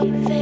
something.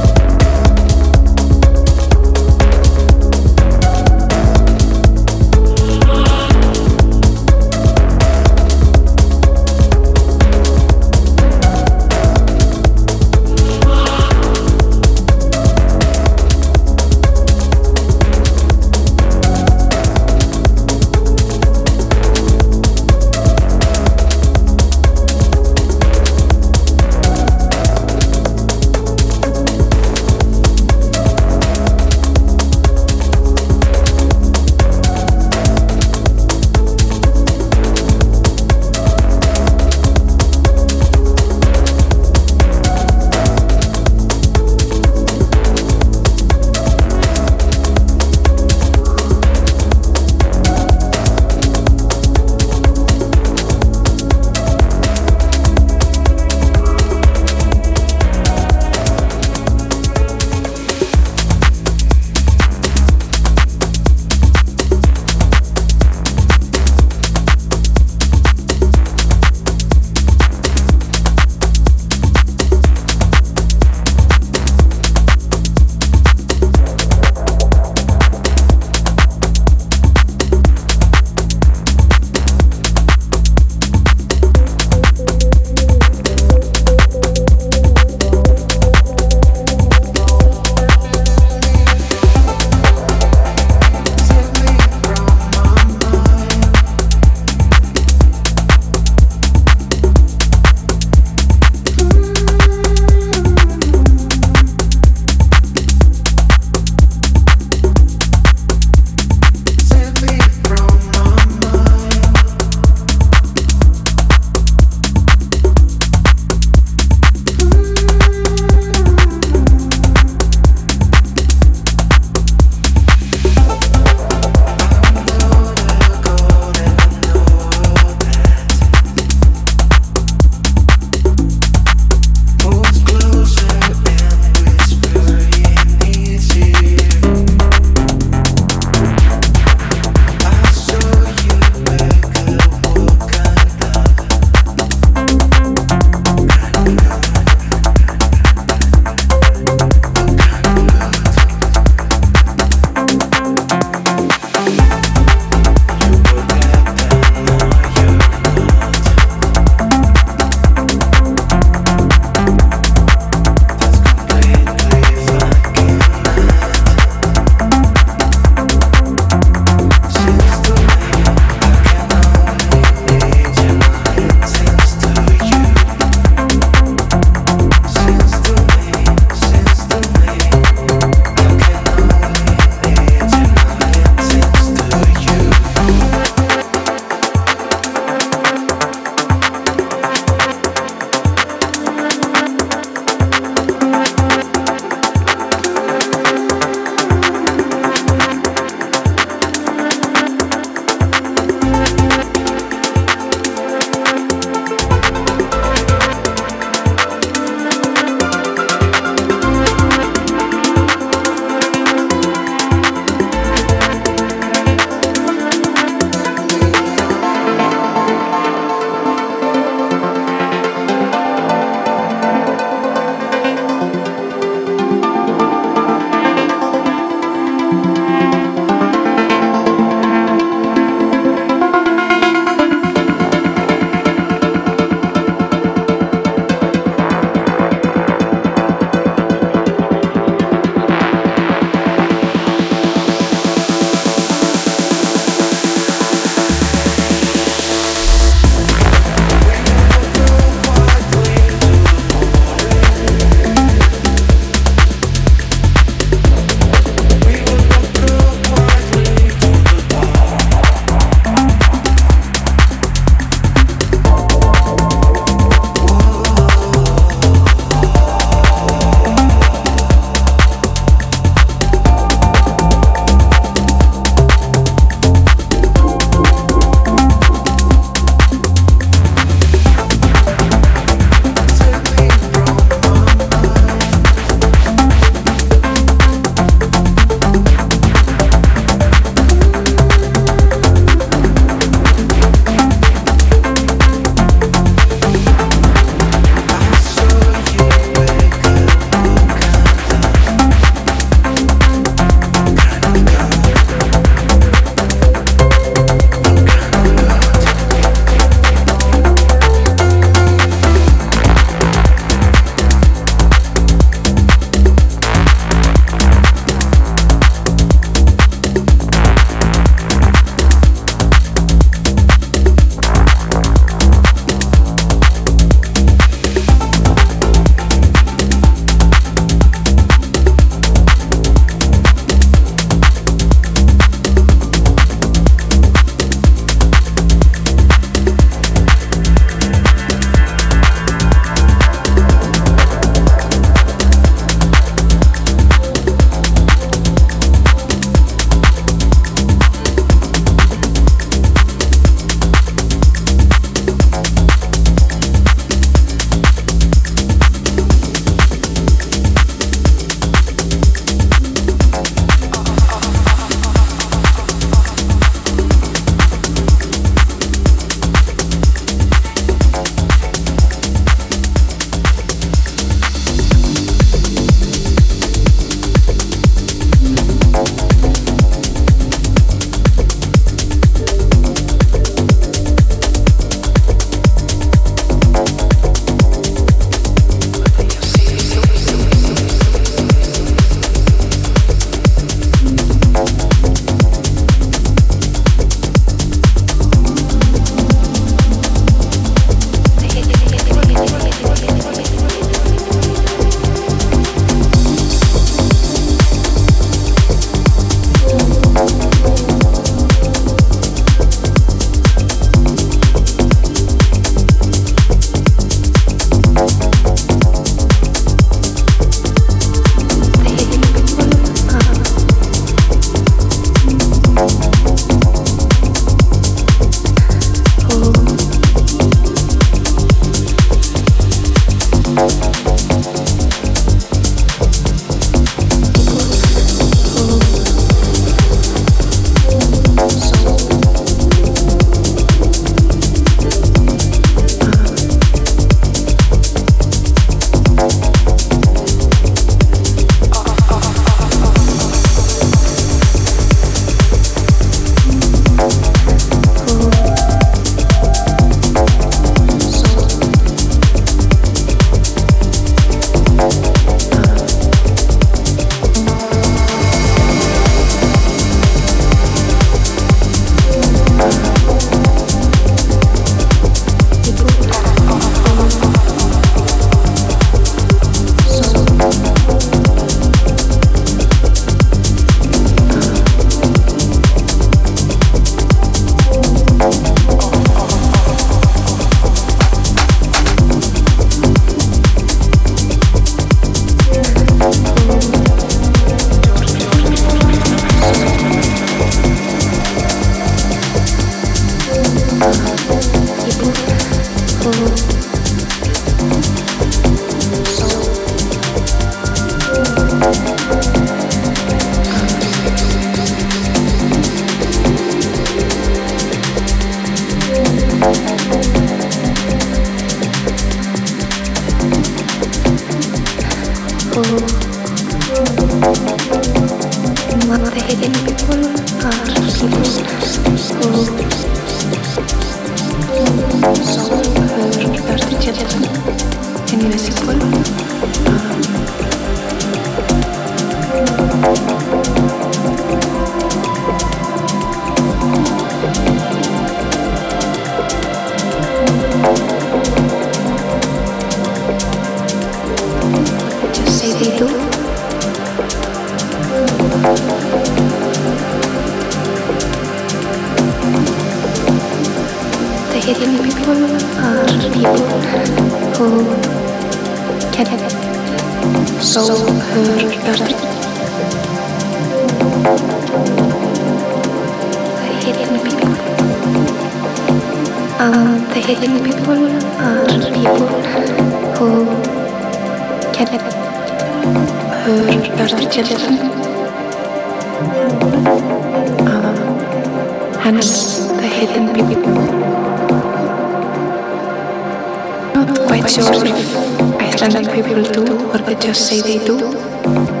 Not quite sure if Icelandic people do or they just say they do.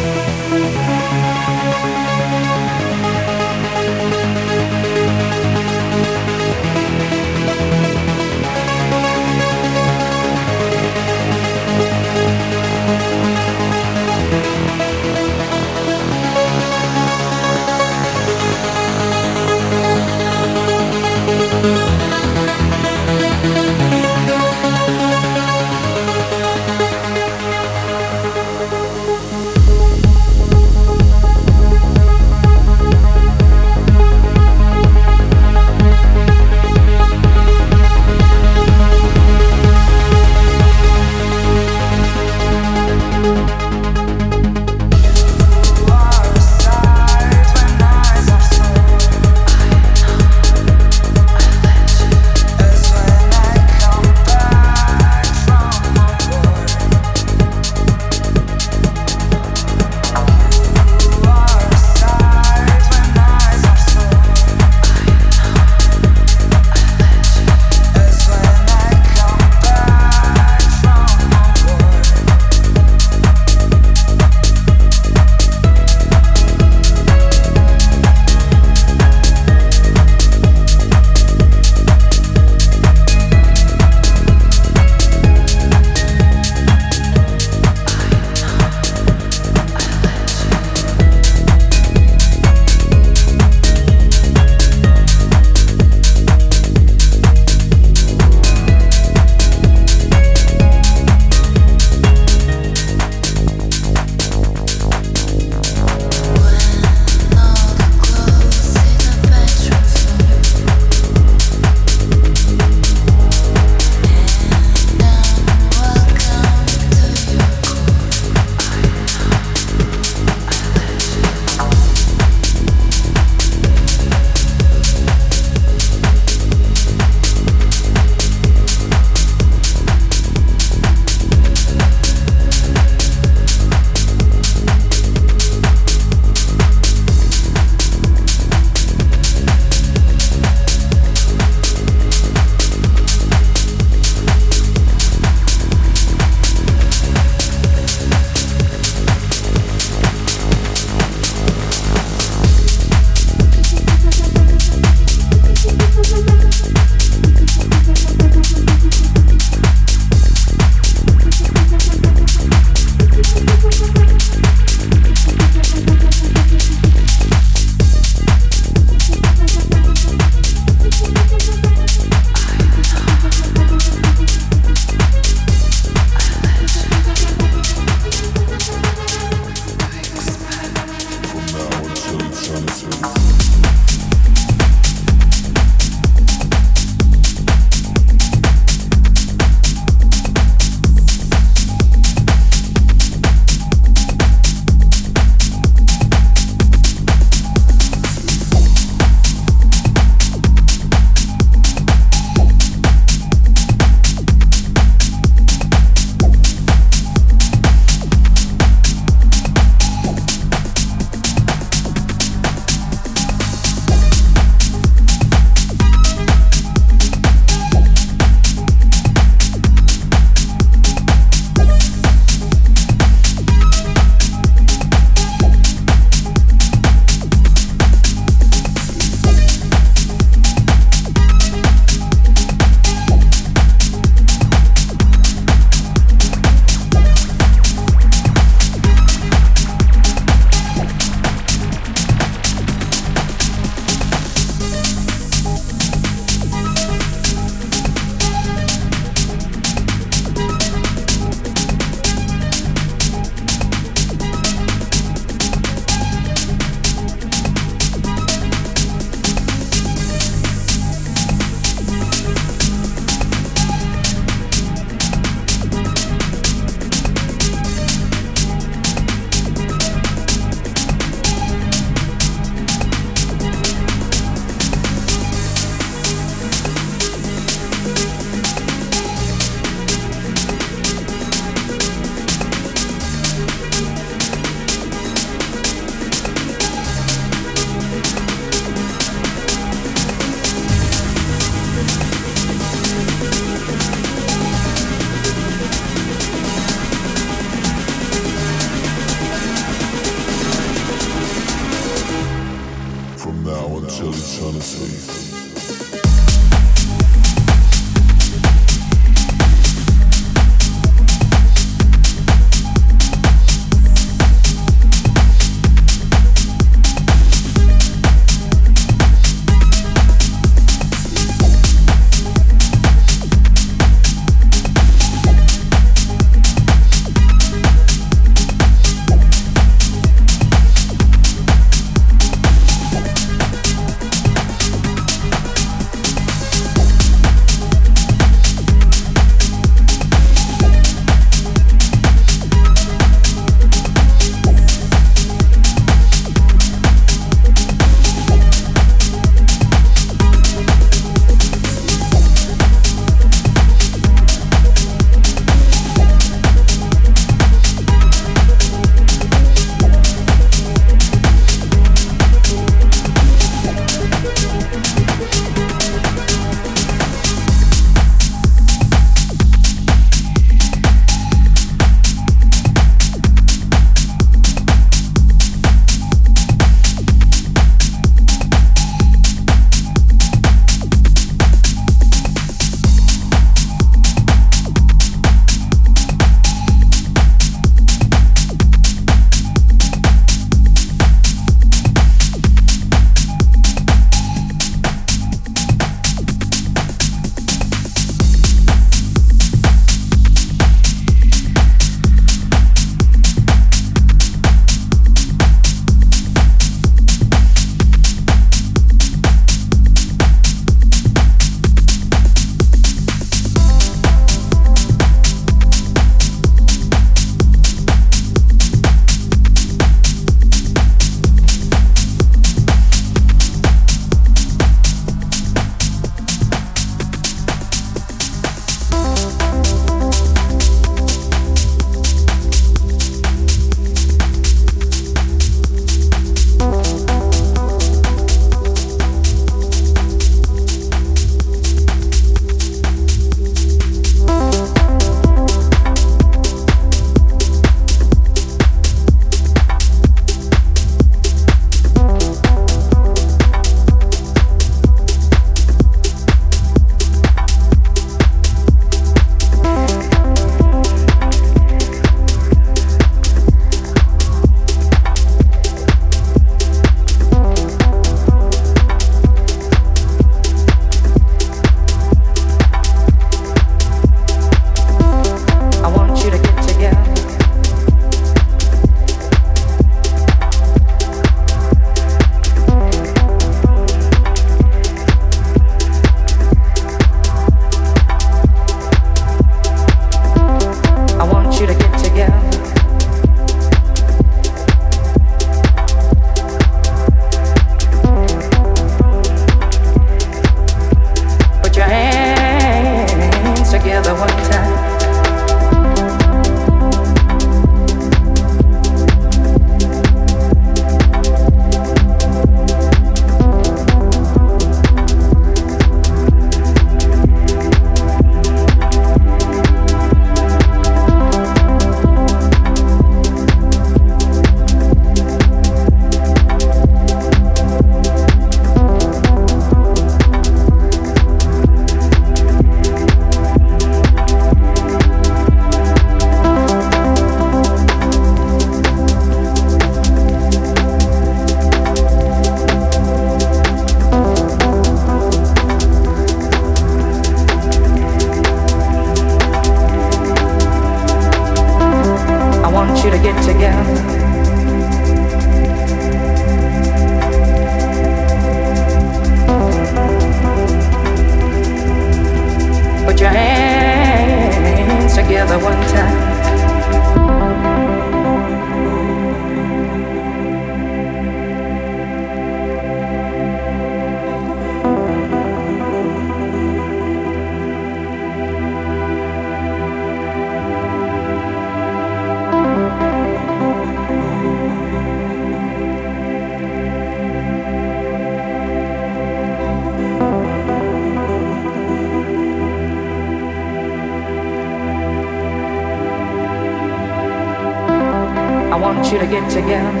Together.